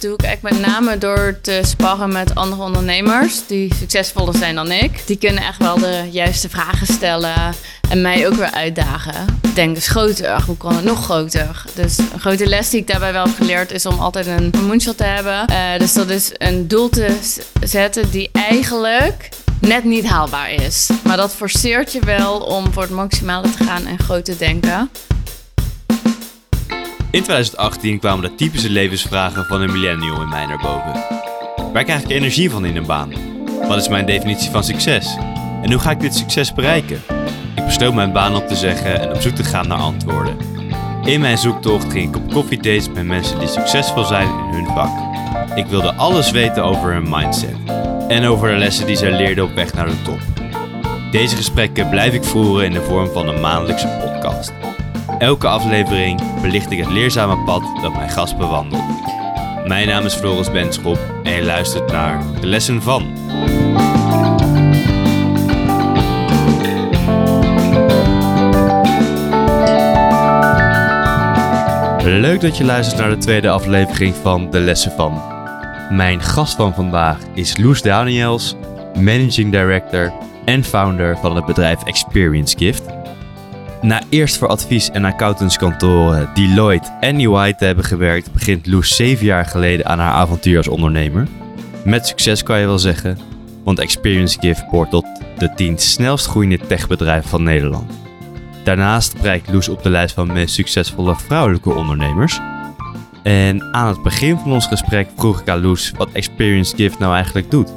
doe ik eigenlijk met name door te sparren met andere ondernemers die succesvoller zijn dan ik. Die kunnen echt wel de juiste vragen stellen en mij ook weer uitdagen. Denk eens groter, hoe kan het nog groter? Dus een grote les die ik daarbij wel heb geleerd is om altijd een moonshot te hebben. Uh, dus dat is een doel te zetten die eigenlijk net niet haalbaar is. Maar dat forceert je wel om voor het maximale te gaan en groot te denken. In 2018 kwamen de typische levensvragen van een millennial in mij naar boven. Waar krijg ik energie van in een baan? Wat is mijn definitie van succes? En hoe ga ik dit succes bereiken? Ik besloot mijn baan op te zeggen en op zoek te gaan naar antwoorden. In mijn zoektocht ging ik op koffiedates met mensen die succesvol zijn in hun vak. Ik wilde alles weten over hun mindset en over de lessen die zij leerden op weg naar de top. Deze gesprekken blijf ik voeren in de vorm van een maandelijkse podcast. Elke aflevering belicht ik het leerzame pad dat mijn gast bewandelt. Mijn naam is Floris Benschop en je luistert naar de lessen van. Leuk dat je luistert naar de tweede aflevering van De Lessen van. Mijn gast van vandaag is Loes Daniels, Managing Director en founder van het bedrijf Experience Gift. Na eerst voor advies- en accountantskantoren Deloitte en EY te hebben gewerkt, begint Loes zeven jaar geleden aan haar avontuur als ondernemer. Met succes kan je wel zeggen, want Experience Gift behoort tot de 10 snelst groeiende techbedrijven van Nederland. Daarnaast bereikt Loes op de lijst van meest succesvolle vrouwelijke ondernemers. En aan het begin van ons gesprek vroeg ik aan Loes wat Experience Gift nou eigenlijk doet.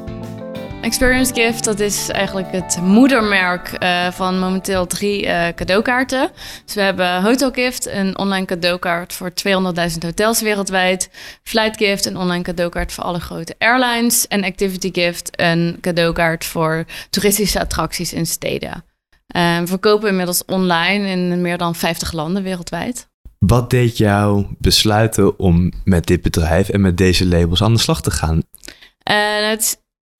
Experience Gift, dat is eigenlijk het moedermerk uh, van momenteel drie uh, cadeaukaarten. Dus we hebben Hotel Gift, een online cadeaukaart voor 200.000 hotels wereldwijd. Flight Gift, een online cadeaukaart voor alle grote airlines. En Activity Gift, een cadeaukaart voor toeristische attracties in steden. Uh, we verkopen inmiddels online in meer dan 50 landen wereldwijd. Wat deed jou besluiten om met dit bedrijf en met deze labels aan de slag te gaan? het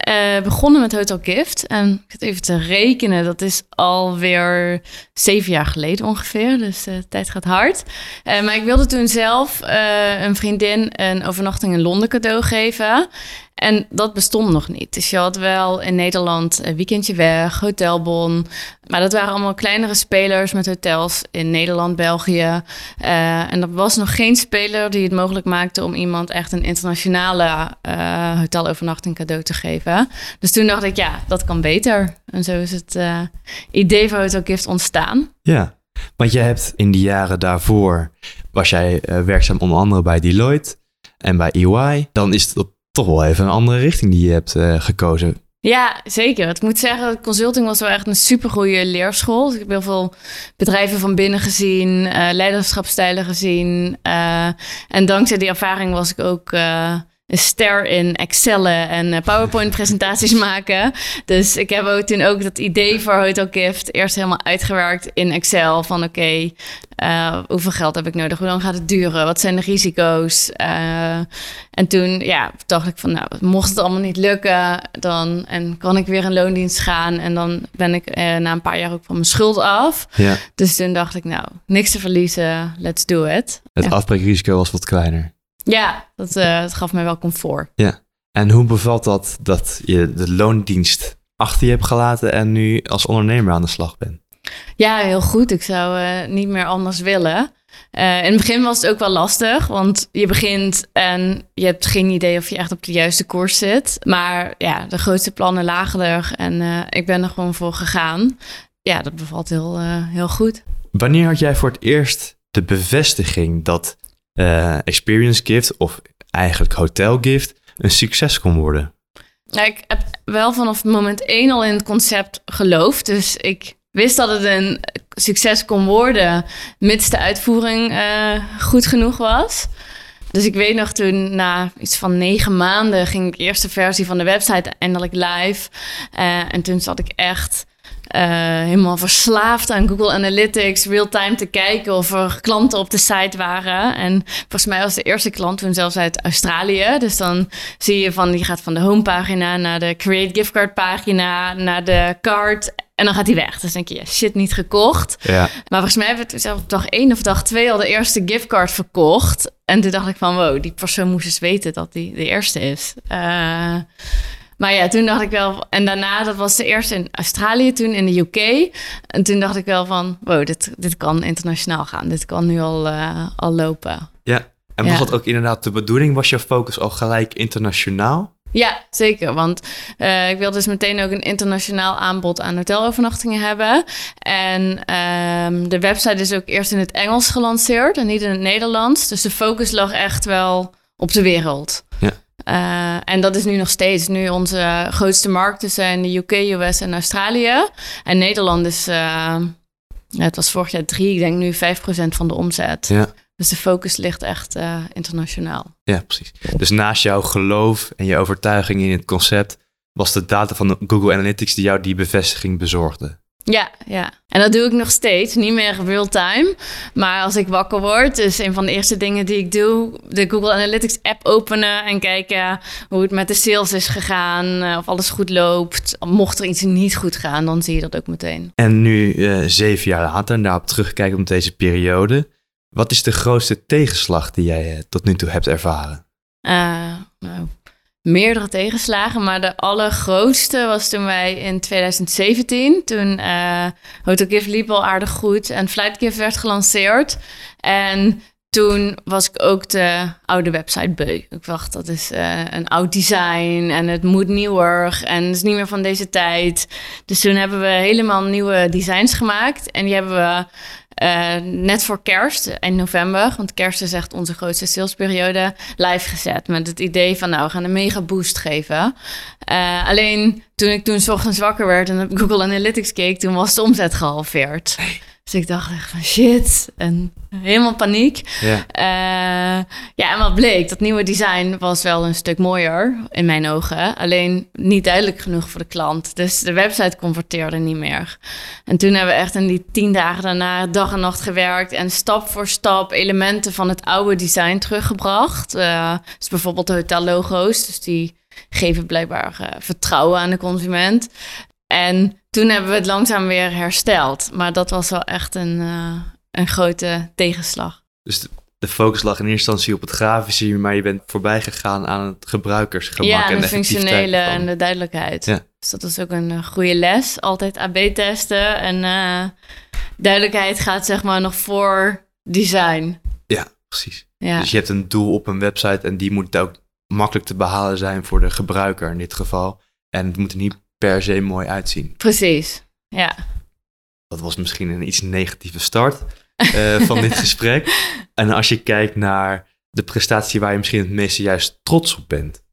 uh, begonnen met Hotel Gift. En ik het even te rekenen, dat is alweer zeven jaar geleden ongeveer. Dus de tijd gaat hard. Uh, maar ik wilde toen zelf een vriendin een overnachting in Londen cadeau geven. En dat bestond nog niet. Dus je had wel in Nederland een weekendje weg, hotelbon. Maar dat waren allemaal kleinere spelers met hotels in Nederland, België. Uh, en er was nog geen speler die het mogelijk maakte om iemand echt een internationale uh, hotelovernachting cadeau te geven. Dus toen dacht ik, ja, dat kan beter. En zo is het uh, idee van Hotel Gift ontstaan. Ja, want je hebt in die jaren daarvoor, was jij werkzaam onder andere bij Deloitte en bij EY. Dan is het op toch wel even een andere richting die je hebt uh, gekozen. Ja, zeker. Ik moet zeggen, consulting was wel echt een supergoeie leerschool. Dus ik heb heel veel bedrijven van binnen gezien, uh, leiderschapstijlen gezien. Uh, en dankzij die ervaring was ik ook een ster in Excellen en eh, PowerPoint-presentaties maken. Dus ik heb ook toen ook dat idee voor Hotel Gift eerst helemaal uitgewerkt in Excel. Van oké, okay, uh, eh, hoeveel geld heb ik nodig? Hoe lang gaat het duren? Wat zijn de risico's? Uh, en toen ja, dacht ik van nou, mocht het allemaal niet lukken, dan en kan ik weer in loondienst gaan. En dan ben ik na een paar jaar ook van mijn schuld af. Ja. Dus toen dacht ik nou, niks te verliezen, let's do it. Het ja. afbreekrisico was wat kleiner. Ja, dat, uh, dat gaf mij wel comfort. Ja. En hoe bevalt dat dat je de loondienst achter je hebt gelaten en nu als ondernemer aan de slag bent? Ja, heel goed. Ik zou uh, niet meer anders willen. Uh, in het begin was het ook wel lastig, want je begint en je hebt geen idee of je echt op de juiste koers zit. Maar ja, de grootste plannen lagen er en uh, ik ben er gewoon voor gegaan. Ja, dat bevalt heel, heel goed. Wanneer had jij voor het eerst de bevestiging dat uh, experience gift of eigenlijk hotel gift een succes kon worden? Ja, ik heb wel vanaf moment één al in het concept geloofd. Dus ik wist dat het een succes kon worden, mits de uitvoering uh, goed genoeg was. Dus ik weet nog toen, na iets van negen maanden, ging ik de eerste versie van de website eindelijk live. Uh, en toen zat ik echt uh, helemaal verslaafd aan Google Analytics, real-time te kijken of er klanten op de site waren. En volgens mij was de eerste klant toen zelfs uit Australië. Dus dan zie je van, die gaat van de homepagina naar de Create Gift Card pagina, naar de card En dan gaat hij weg. Dus denk je, ja, shit, niet gekocht. Ja. Maar volgens mij hebben we op dag één of dag twee al de eerste giftcard verkocht. En toen dacht ik van, wow, die persoon moest eens weten dat die de eerste is. Uh, maar ja, toen dacht ik wel... En daarna, dat was de eerste in Australië, toen in de UK. En toen dacht ik wel van, wow, dit, dit kan internationaal gaan. Dit kan nu al, uh, al lopen. Ja, en was dat ook inderdaad de bedoeling? Was je focus al gelijk internationaal? Ja, zeker. Want uh, ik wilde dus meteen ook een internationaal aanbod aan hotelovernachtingen hebben. En um, de website is ook eerst in het Engels gelanceerd en niet in het Nederlands. Dus de focus lag echt wel op de wereld. Uh, en dat is nu nog steeds. Nu onze grootste markten zijn de UK, US en Australië. En Nederland is, uh, het was vorig jaar drie, ik denk nu 5% van de omzet. Ja. Dus de focus ligt echt uh, internationaal. Ja, precies. Dus naast jouw geloof en je overtuiging in het concept, was de data van Google Analytics die jou die bevestiging bezorgde. Ja, ja. En dat doe ik nog steeds. Niet meer real-time. Maar als ik wakker word, is een van de eerste dingen die ik doe... de Google Analytics app openen en kijken hoe het met de sales is gegaan. eh, Of alles goed loopt. Mocht er iets niet goed gaan, dan zie je dat ook meteen. En nu, uh, zeven jaar later, en daarop terugkijken op deze periode... wat is de grootste tegenslag die jij uh, tot nu toe hebt ervaren? Uh, nou, meerdere tegenslagen, maar de allergrootste was toen wij in 2017, toen uh, HotelGift liep al aardig goed en FlightGift werd gelanceerd. En toen was ik ook de oude website beu. Ik dacht, dat is uh, een oud design en het moet nieuwer en het is niet meer van deze tijd. Dus toen hebben we helemaal nieuwe designs gemaakt en die hebben we uh, net voor kerst, eind november, want kerst is echt onze grootste salesperiode, live gezet. Met het idee van, nou, we gaan een mega boost geven. Uh, alleen toen ik toen 's ochtends wakker werd en op Google Analytics keek, toen was de omzet gehalveerd. Dus ik dacht echt van shit. En helemaal paniek. Ja. Uh, ja, en wat bleek? Dat nieuwe design was wel een stuk mooier in mijn ogen. Alleen niet duidelijk genoeg voor de klant. Dus de website converteerde niet meer. En toen hebben we echt in die tien dagen daarna dag en nacht gewerkt. En stap voor stap elementen van het oude design teruggebracht. Uh, dus bijvoorbeeld de hotellogo's. Dus die geven blijkbaar uh, vertrouwen aan de consument. En toen hebben we het langzaam weer hersteld. Maar dat was wel echt een, uh, een grote tegenslag. Dus de, de, focus lag in eerste instantie op het grafische, maar je bent voorbij gegaan aan het gebruikersgemak ja, en de de functionele en de duidelijkheid. Ja. Dus dat is ook een uh, goede les. Altijd AB testen en uh, duidelijkheid gaat zeg maar nog voor design. Ja, precies. Ja. Dus je hebt een doel op een website en die moet ook makkelijk te behalen zijn voor de gebruiker in dit geval. En het moet er niet per se mooi uitzien. Precies, ja. Dat was misschien een iets negatieve start uh, van dit gesprek. En als je kijkt naar de prestatie waar je misschien het meeste juist trots op bent.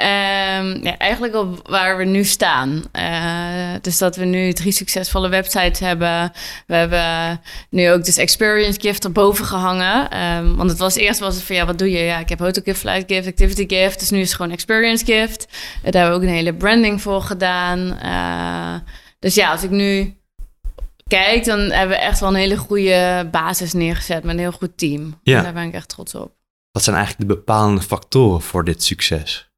Um, ja, eigenlijk op waar we nu staan. Uh, dus dat we nu drie succesvolle websites hebben. We hebben nu ook dus Experience Gift erboven gehangen. Um, want het was eerst was het van ja, wat doe je? Ja, ik heb Hotel Gift, Flight Gift, Activity Gift. Dus nu is het gewoon Experience Gift. Uh, daar hebben we ook een hele branding voor gedaan. Uh, dus ja, als ik nu kijk, dan hebben we echt wel een hele goede basis neergezet met een heel goed team. Ja. En daar ben ik echt trots op. Wat zijn eigenlijk de bepalende factoren voor dit succes?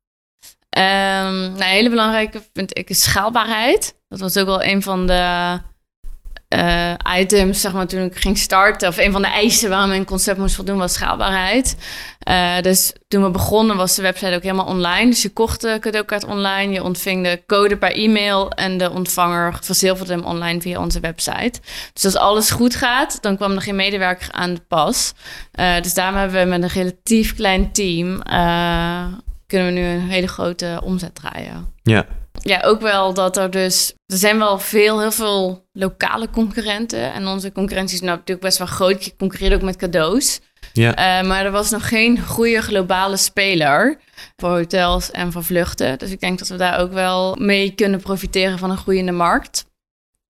Um, nou, een hele belangrijke vind ik is schaalbaarheid. Dat was ook wel een van de uh, items, zeg maar, toen ik ging starten. Of een van de eisen waar mijn concept moest voldoen, was schaalbaarheid. Uh, dus toen we begonnen was de website ook helemaal online. Dus je kocht de cadeaukaart online, je ontving de code per e-mail... en de ontvanger verzilverde hem online via onze website. Dus als alles goed gaat, dan kwam er geen medewerker aan de pas. Uh, dus daarom hebben we met een relatief klein team kunnen we nu een hele grote omzet draaien. Ja. Ja, ook wel dat er dus... Er zijn wel veel, heel veel lokale concurrenten. En onze concurrentie is nou natuurlijk best wel groot. Je concurreert ook met cadeaus. Ja. Uh, maar er was nog geen goede globale speler voor hotels en voor vluchten. Dus ik denk dat we daar ook wel mee kunnen profiteren van een groeiende markt.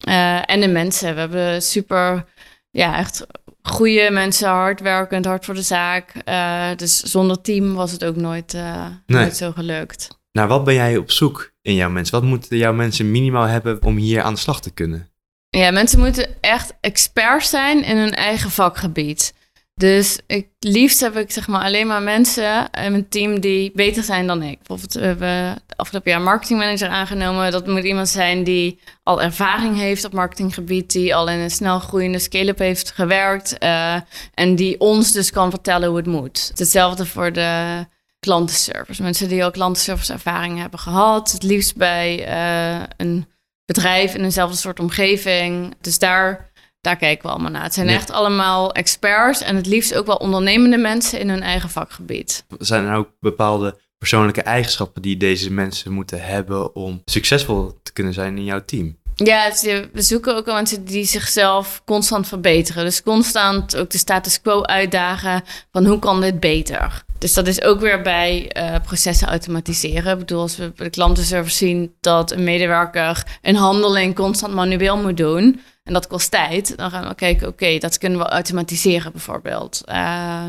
Uh, en de mensen. We hebben super, ja, echt goede mensen, hardwerkend, hard voor de zaak. Uh, dus zonder team was het ook nooit, uh, Nee. nooit zo gelukt. Naar wat ben jij op zoek in jouw mensen? Wat moeten jouw mensen minimaal hebben om hier aan de slag te kunnen? Ja, mensen moeten echt expert zijn in hun eigen vakgebied. Dus ik, liefst heb ik zeg maar alleen maar mensen in mijn team die beter zijn dan ik. Bijvoorbeeld, we hebben afgelopen jaar marketingmanager aangenomen. Dat moet iemand zijn die al ervaring heeft op marketinggebied, die al in een snel groeiende scale-up heeft gewerkt uh, en die ons dus kan vertellen hoe het moet. Hetzelfde voor de klantenservice. Mensen die al klantenservice ervaring hebben gehad. Het liefst bij uh, een bedrijf in eenzelfde soort omgeving. Dus daar daar kijken we allemaal naar. Het zijn echt allemaal experts en het liefst ook wel ondernemende mensen in hun eigen vakgebied. Zijn er ook bepaalde persoonlijke eigenschappen die deze mensen moeten hebben om succesvol te kunnen zijn in jouw team? Ja, we zoeken ook al mensen die zichzelf constant verbeteren. Dus constant ook de status quo uitdagen van hoe kan dit beter? Dus dat is ook weer bij uh, processen automatiseren. Ik bedoel, als we bij de klantenservice zien dat een medewerker een handeling constant manueel moet doen, en dat kost tijd, dan gaan we kijken, oké, dat kunnen we automatiseren bijvoorbeeld. Uh,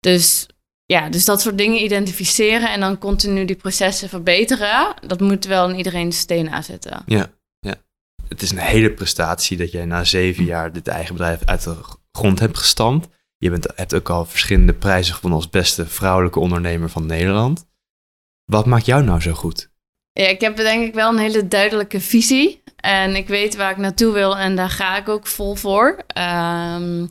dus ja, dus dat soort dingen identificeren en dan continu die processen verbeteren, dat moet wel in iedereen steen zitten. Ja, ja. Het is een hele prestatie dat jij na zeven jaar dit eigen bedrijf uit de grond hebt gestampt. Je bent, hebt ook al verschillende prijzen gewonnen als beste vrouwelijke ondernemer van Nederland. Wat maakt jou nou zo goed? Ja, ik heb denk ik wel een hele duidelijke visie. En ik weet waar ik naartoe wil en daar ga ik ook vol voor. Um,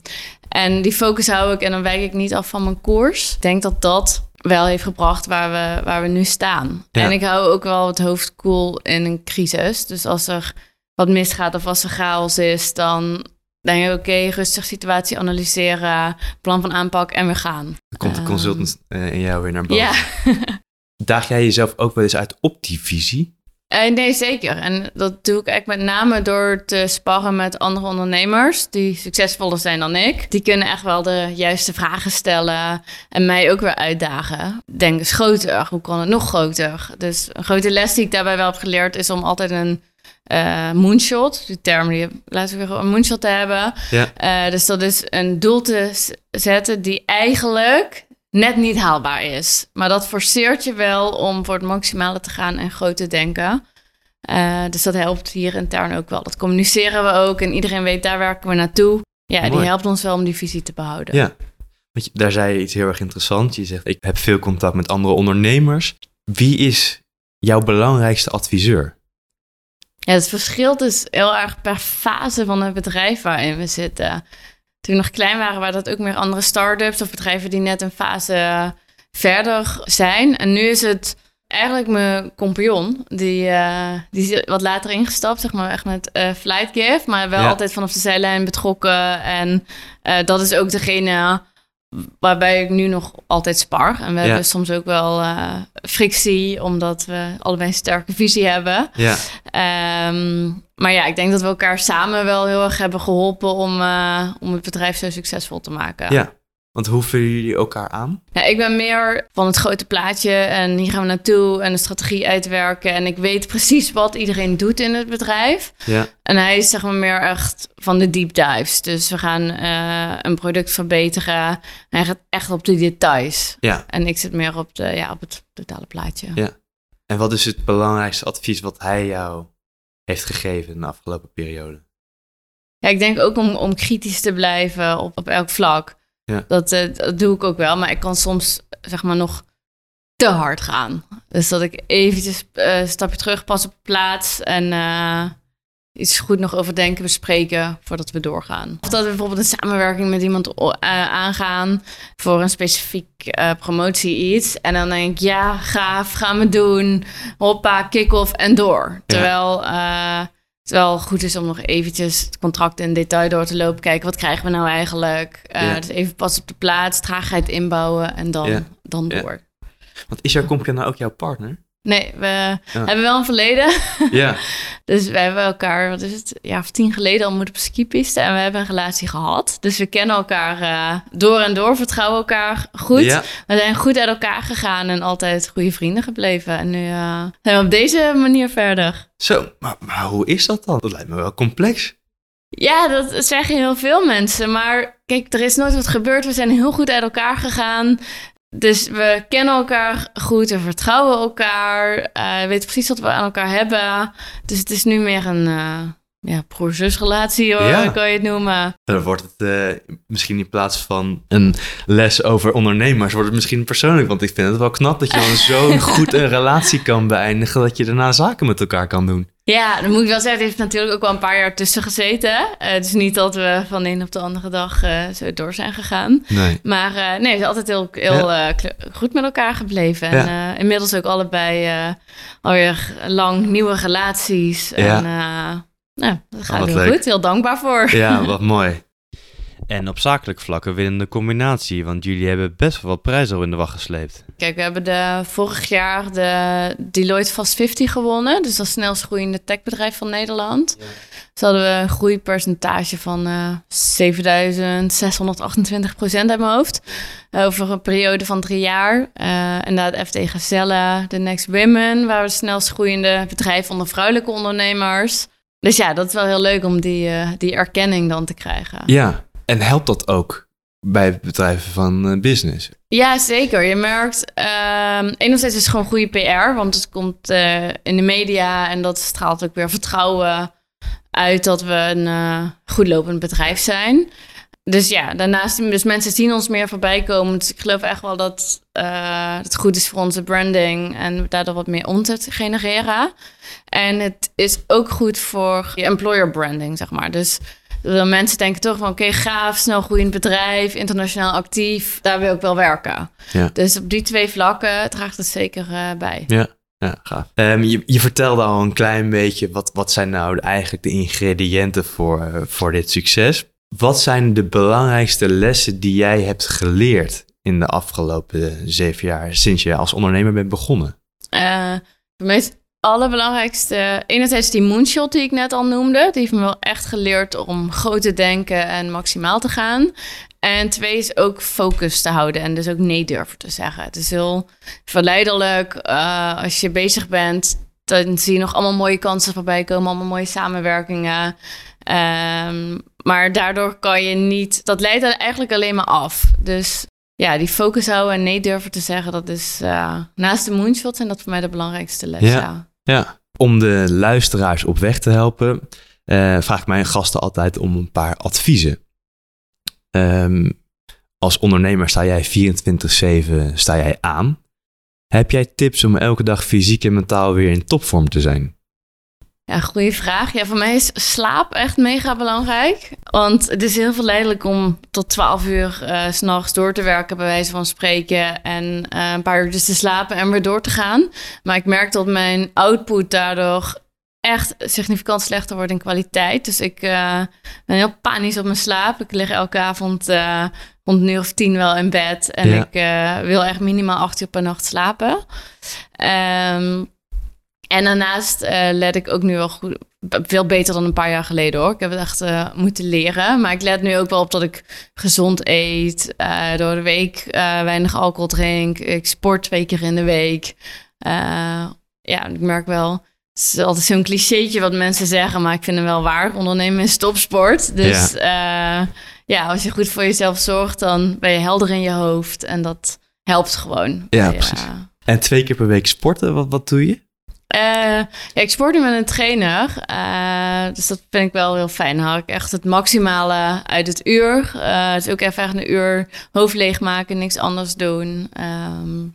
en die focus hou ik en dan wijk ik niet af van mijn koers. Ik denk dat dat wel heeft gebracht waar we, waar we nu staan. En ik hou ook wel het hoofd koel cool in een crisis. Dus als er wat misgaat of als er chaos is, dan denk ik, oké, rustig situatie analyseren, plan van aanpak en we gaan. Dan komt de consultant uh, in jou weer naar boven. Ja. Daag jij jezelf ook wel eens uit op die visie? Uh, nee, zeker. En dat doe ik eigenlijk met name door te sparren met andere ondernemers die succesvoller zijn dan ik. Die kunnen echt wel de juiste vragen stellen en mij ook weer uitdagen. Denk eens groter. Hoe kan het nog groter? Dus een grote les die ik daarbij wel heb geleerd is om altijd een uh, moonshot, die term die laten we weer een moonshot te hebben. Ja. Uh, dus dat is een doel te zetten die eigenlijk net niet haalbaar is. Maar dat forceert je wel om voor het maximale te gaan en groot te denken. Uh, dus dat helpt hier intern ook wel. Dat communiceren we ook en iedereen weet, daar werken we naartoe. Ja, die helpt ons wel om die visie te behouden. Ja, Want daar zei je iets heel erg interessants. Je zegt, ik heb veel contact met andere ondernemers. Wie is jouw belangrijkste adviseur? Ja, het verschilt dus heel erg per fase van het bedrijf waarin we zitten. Toen we nog klein waren, waren dat ook meer andere start-ups of bedrijven die net een fase verder zijn. En nu is het eigenlijk mijn compagnon, die, uh, die is wat later ingestapt, zeg maar, echt met uh, Flight Gift, maar wel altijd vanaf de zijlijn betrokken. En uh, dat is ook degene waarbij ik nu nog altijd spar. En we hebben soms ook wel uh, frictie, omdat we allebei een sterke visie hebben. Ja. Um, maar ja, ik denk dat we elkaar samen wel heel erg hebben geholpen om, uh, om het bedrijf zo succesvol te maken. Ja. Want hoe vullen jullie elkaar aan? Ja, ik ben meer van het grote plaatje en hier gaan we naartoe en de strategie uitwerken. En ik weet precies wat iedereen doet in het bedrijf. Ja. En hij is zeg maar meer echt van de deep dives. Dus we gaan uh, een product verbeteren. hij gaat echt op de details. Ja. En ik zit meer op, de, ja, op het totale plaatje. Ja. En wat is het belangrijkste advies wat hij jou heeft gegeven in de afgelopen periode? Ja, ik denk ook om, om kritisch te blijven op, op elk vlak. Ja. Dat, uh, dat doe ik ook wel, maar ik kan soms zeg maar nog te hard gaan. Dus dat ik eventjes uh, een stapje terug pas op plaats en uh, iets goed nog overdenken, bespreken voordat we doorgaan. Of dat we bijvoorbeeld een samenwerking met iemand aangaan voor een specifiek promotie iets. En dan denk ik, ja, gaaf, gaan we doen. Hoppa, kick-off en door. Terwijl het wel goed is om nog eventjes het contract in detail door te lopen. Kijken, wat krijgen we nou eigenlijk? Uh, Dus even pas op de plaats, traagheid inbouwen en dan, dan door. Want is jouw compagnon nou ook jouw partner? Nee, we hebben wel een verleden. Ja. dus we hebben elkaar, wat is het, ja, of tien geleden al moeten op skipiste. En we hebben een relatie gehad. Dus we kennen elkaar uh, door en door, vertrouwen elkaar goed. Ja. We zijn goed uit elkaar gegaan en altijd goede vrienden gebleven. En nu uh, zijn we op deze manier verder. Zo, maar, maar hoe is dat dan? Dat lijkt me wel complex. Ja, dat zeggen heel veel mensen. Maar kijk, er is nooit wat gebeurd. We zijn heel goed uit elkaar gegaan. Dus we kennen elkaar goed, we vertrouwen elkaar, uh, weten precies wat we aan elkaar hebben. Dus het is nu meer een, uh, ja, broer-zusrelatie hoor, Ja. kan je het noemen. Dan wordt het eh, misschien in plaats van een les over ondernemers, wordt het misschien persoonlijk. Want ik vind het wel knap dat je dan zo goed een relatie kan beëindigen, dat je daarna zaken met elkaar kan doen. Ja, dan moet ik wel zeggen, het heeft natuurlijk ook wel een paar jaar tussen gezeten. Eh, het is niet dat we van de een op de andere dag eh, zo door zijn gegaan. Nee. Maar eh, nee, we zijn altijd heel, heel goed met elkaar gebleven. En inmiddels ook allebei alweer lang nieuwe relaties. Ja. En nou, dat gaat heel leuk. goed. Heel dankbaar voor. Ja, wat mooi. En op zakelijk vlak een winnende combinatie, want jullie hebben best wel wat prijzen al in de wacht gesleept. Kijk, we hebben de, vorig jaar de Deloitte Fast 50 gewonnen. Dus dat is snelst groeiende techbedrijf van Nederland. Dus hadden we een groeipercentage van eh 7628 procent uit mijn hoofd. Over een periode van drie jaar. Eh en de FD Gazelle, de Next Women... waren het snelst groeiende bedrijf onder vrouwelijke ondernemers. Dus ja, dat is wel heel leuk om die, eh, die erkenning dan te krijgen. Ja, en helpt dat ook bij bedrijven van eh, business? Ja, zeker. Je merkt, ehm enerzijds is het gewoon goede PR, want het komt eh, in de media en dat straalt ook weer vertrouwen uit dat we een eh, goed lopend bedrijf zijn. Dus ja, daarnaast, dus mensen zien ons meer voorbij komen. Dus ik geloof echt wel dat het goed is voor onze branding en daardoor wat meer omzet genereren. En het is ook goed voor je employer branding, zeg maar. Dus de mensen denken toch van oké, gaaf, snel groeiend bedrijf, internationaal actief, daar wil ik wel werken. Ja. Dus op die twee vlakken draagt het zeker eh, bij. Ja, ja gaaf. Ehm, je, je vertelde al een klein beetje, wat, wat zijn nou eigenlijk de ingrediënten voor, eh, voor dit succes? Wat zijn de belangrijkste lessen die jij hebt geleerd in de afgelopen zeven jaar, sinds je als ondernemer bent begonnen? Eh voor mij is het allerbelangrijkste, enerzijds die moonshot die ik net al noemde. Die heeft me wel echt geleerd om groot te denken en maximaal te gaan. En twee is ook focus te houden en dus ook nee durven te zeggen. Het is heel verleidelijk eh, als je bezig bent. Dan zie je nog allemaal mooie kansen voorbij komen, allemaal mooie samenwerkingen. Ehm, maar daardoor kan je niet, dat leidt eigenlijk alleen maar af. Dus ja, die focus houden en nee durven te zeggen, dat is eh, naast de moonshots en dat voor mij de belangrijkste les. Ja. Ja. Om de luisteraars op weg te helpen, eh, vraag ik mijn gasten altijd om een paar adviezen. Ehm, als ondernemer sta jij 24-7 sta jij aan. Heb jij tips om elke dag fysiek en mentaal weer in topvorm te zijn? Ja, goede vraag. Ja, voor mij is slaap echt mega belangrijk. Want het is heel verleidelijk om tot 12 uur eh, s s'nachts door te werken, bij wijze van spreken. En eh, een paar uur dus te slapen en weer door te gaan. Maar ik merk dat mijn output daardoor echt significant slechter wordt in kwaliteit. Dus ik eh, ben heel panisch op mijn slaap. Ik lig elke avond rond uur of tien wel in bed. En Ja. ik wil echt minimaal acht uur per nacht slapen. Ehm, en daarnaast eh, let ik ook nu wel goed, veel beter dan een paar jaar geleden hoor. Ik heb het echt eh, moeten leren. Maar ik let nu ook wel op dat ik gezond eet, eh, door de week eh, weinig alcohol drink. Ik sport twee keer in de week. Eh, ja, ik merk wel, het is altijd zo'n clichétje wat mensen zeggen, maar ik vind het wel waar. Ondernemen is topsport. Dus ja. ja, als je goed voor jezelf zorgt, dan ben je helder in je hoofd. En dat helpt gewoon. Ja, bij, precies. En twee keer per week sporten, wat, wat doe je? Eh, ja, ik sport nu met een trainer. eh, dus dat vind ik wel heel fijn. Dan haal ik echt het maximale uit het uur. Eh, het is ook even echt een uur hoofd leegmaken, niks anders doen. Ehm,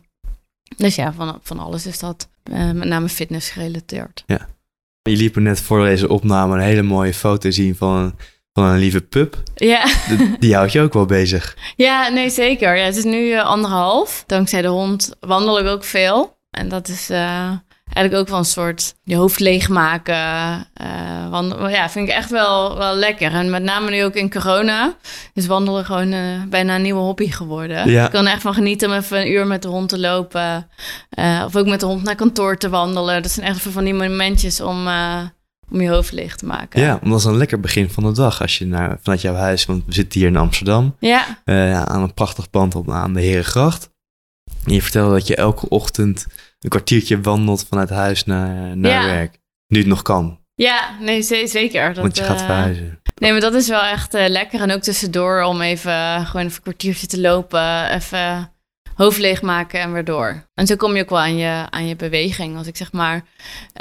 dus ja, van, van alles is dat met name fitness gerelateerd. Je liet me net voor deze opname een hele mooie foto zien van een, van een lieve pup. Ja, die houdt je ook wel bezig. ja nee zeker. Ja, het is nu anderhalf. Dankzij de hond wandel ik ook veel. En dat is eigenlijk ook wel een soort je hoofd leegmaken. eh wandelen. Ja, vind ik echt wel, wel lekker. En met name nu ook in corona is wandelen gewoon eh, bijna een nieuwe hobby geworden. Ja. Ik kan er echt van genieten om even een uur met de hond te lopen. eh, of ook met de hond naar kantoor te wandelen. Dat zijn echt even van die momentjes om, om je hoofd leeg te maken. Ja, want dat is een lekker begin van de dag als je naar, vanuit jouw huis, want we zitten hier in Amsterdam, Ja, aan een prachtig pand op, aan de Herengracht. En je vertelde dat je elke ochtend een kwartiertje wandelt vanuit huis naar, naar Ja. werk. Nu het nog kan, ja nee, ze- zeker. Dat, want je gaat eh, verhuizen. Nee, maar dat is wel echt eh, lekker. En ook tussendoor om even gewoon even een kwartiertje te lopen. Even hoofd leegmaken en weer door. En zo kom je ook wel aan je, aan je beweging. Als ik zeg maar,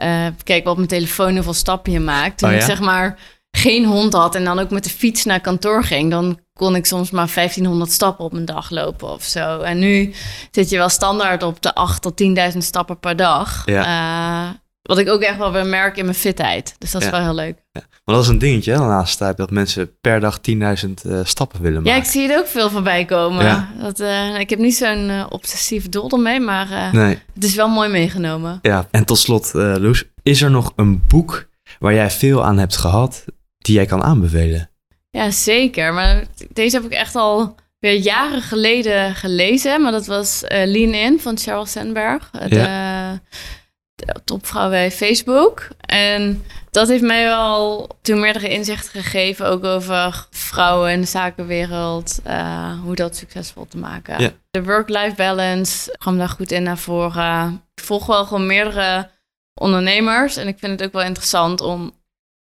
uh, kijk wat op mijn telefoon hoeveel stappen je maakt. Toen Oh ja? ik zeg maar geen hond had en dan ook met de fiets naar kantoor ging, dan kon ik soms maar 1500 stappen op een dag lopen of zo. En nu zit je wel standaard op de 8 tot 10.000 stappen per dag. Eh, wat ik ook echt wel weer merk in mijn fitheid. Dus dat is Ja. wel heel leuk. Maar dat is een dingetje hè, de laatste tijd, dat mensen per dag 10.000 eh, stappen willen maken. Ja, ik zie het ook veel voorbij komen. Ja. Dat, eh, ik heb niet zo'n eh, obsessief doel ermee, maar eh, Nee, het is wel mooi meegenomen. ja. En tot slot, eh Loes, is er nog een boek waar jij veel aan hebt gehad, die jij kan aanbevelen? Ja, zeker. Maar deze heb ik echt al weer jaren geleden gelezen. Maar dat was eh, Lean In van Sheryl Sandberg. De, de topvrouw bij Facebook. En dat heeft mij wel toen meerdere inzichten gegeven. Ook over vrouwen in de zakenwereld. eh, hoe dat succesvol te maken. Ja. De work-life balance kwam daar goed in naar voren. Ik volg wel gewoon meerdere ondernemers. En ik vind het ook wel interessant om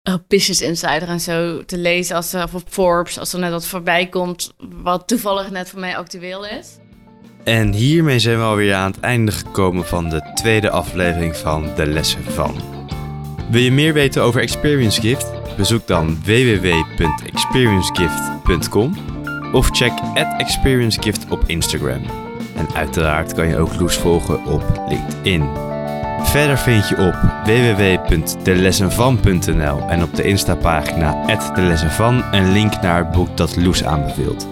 uh, Business Insider en zo te lezen. Als er, of op Forbes, als er net wat voorbij komt. Wat toevallig net voor mij actueel is. En hiermee zijn we alweer aan het einde gekomen van de tweede aflevering van De Lessen van. Wil je meer weten over Experience Gift? Bezoek dan www.experiencegift.com of check @experiencegift op Instagram. En uiteraard kan je ook Loes volgen op LinkedIn. Verder vind je op www.delessenvan.nl en op de Insta-pagina @delessenvan een link naar het boek dat Loes aanbeveelt.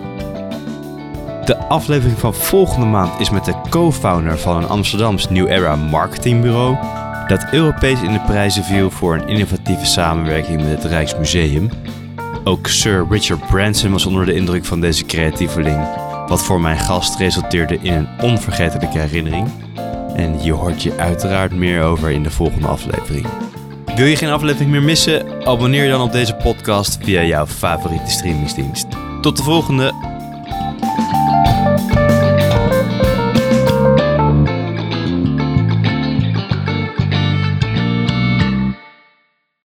De aflevering van volgende maand is met de co-founder van een Amsterdams New Era marketingbureau dat Europees in de prijzen viel voor een innovatieve samenwerking met het Rijksmuseum. Ook Sir Richard Branson was onder de indruk van deze creatieveling, wat voor mijn gast resulteerde in een onvergetelijke herinnering. En hier hoort je uiteraard meer over in de volgende aflevering. Wil je geen aflevering meer missen? Abonneer je dan op deze podcast via jouw favoriete streamingsdienst. Tot de volgende!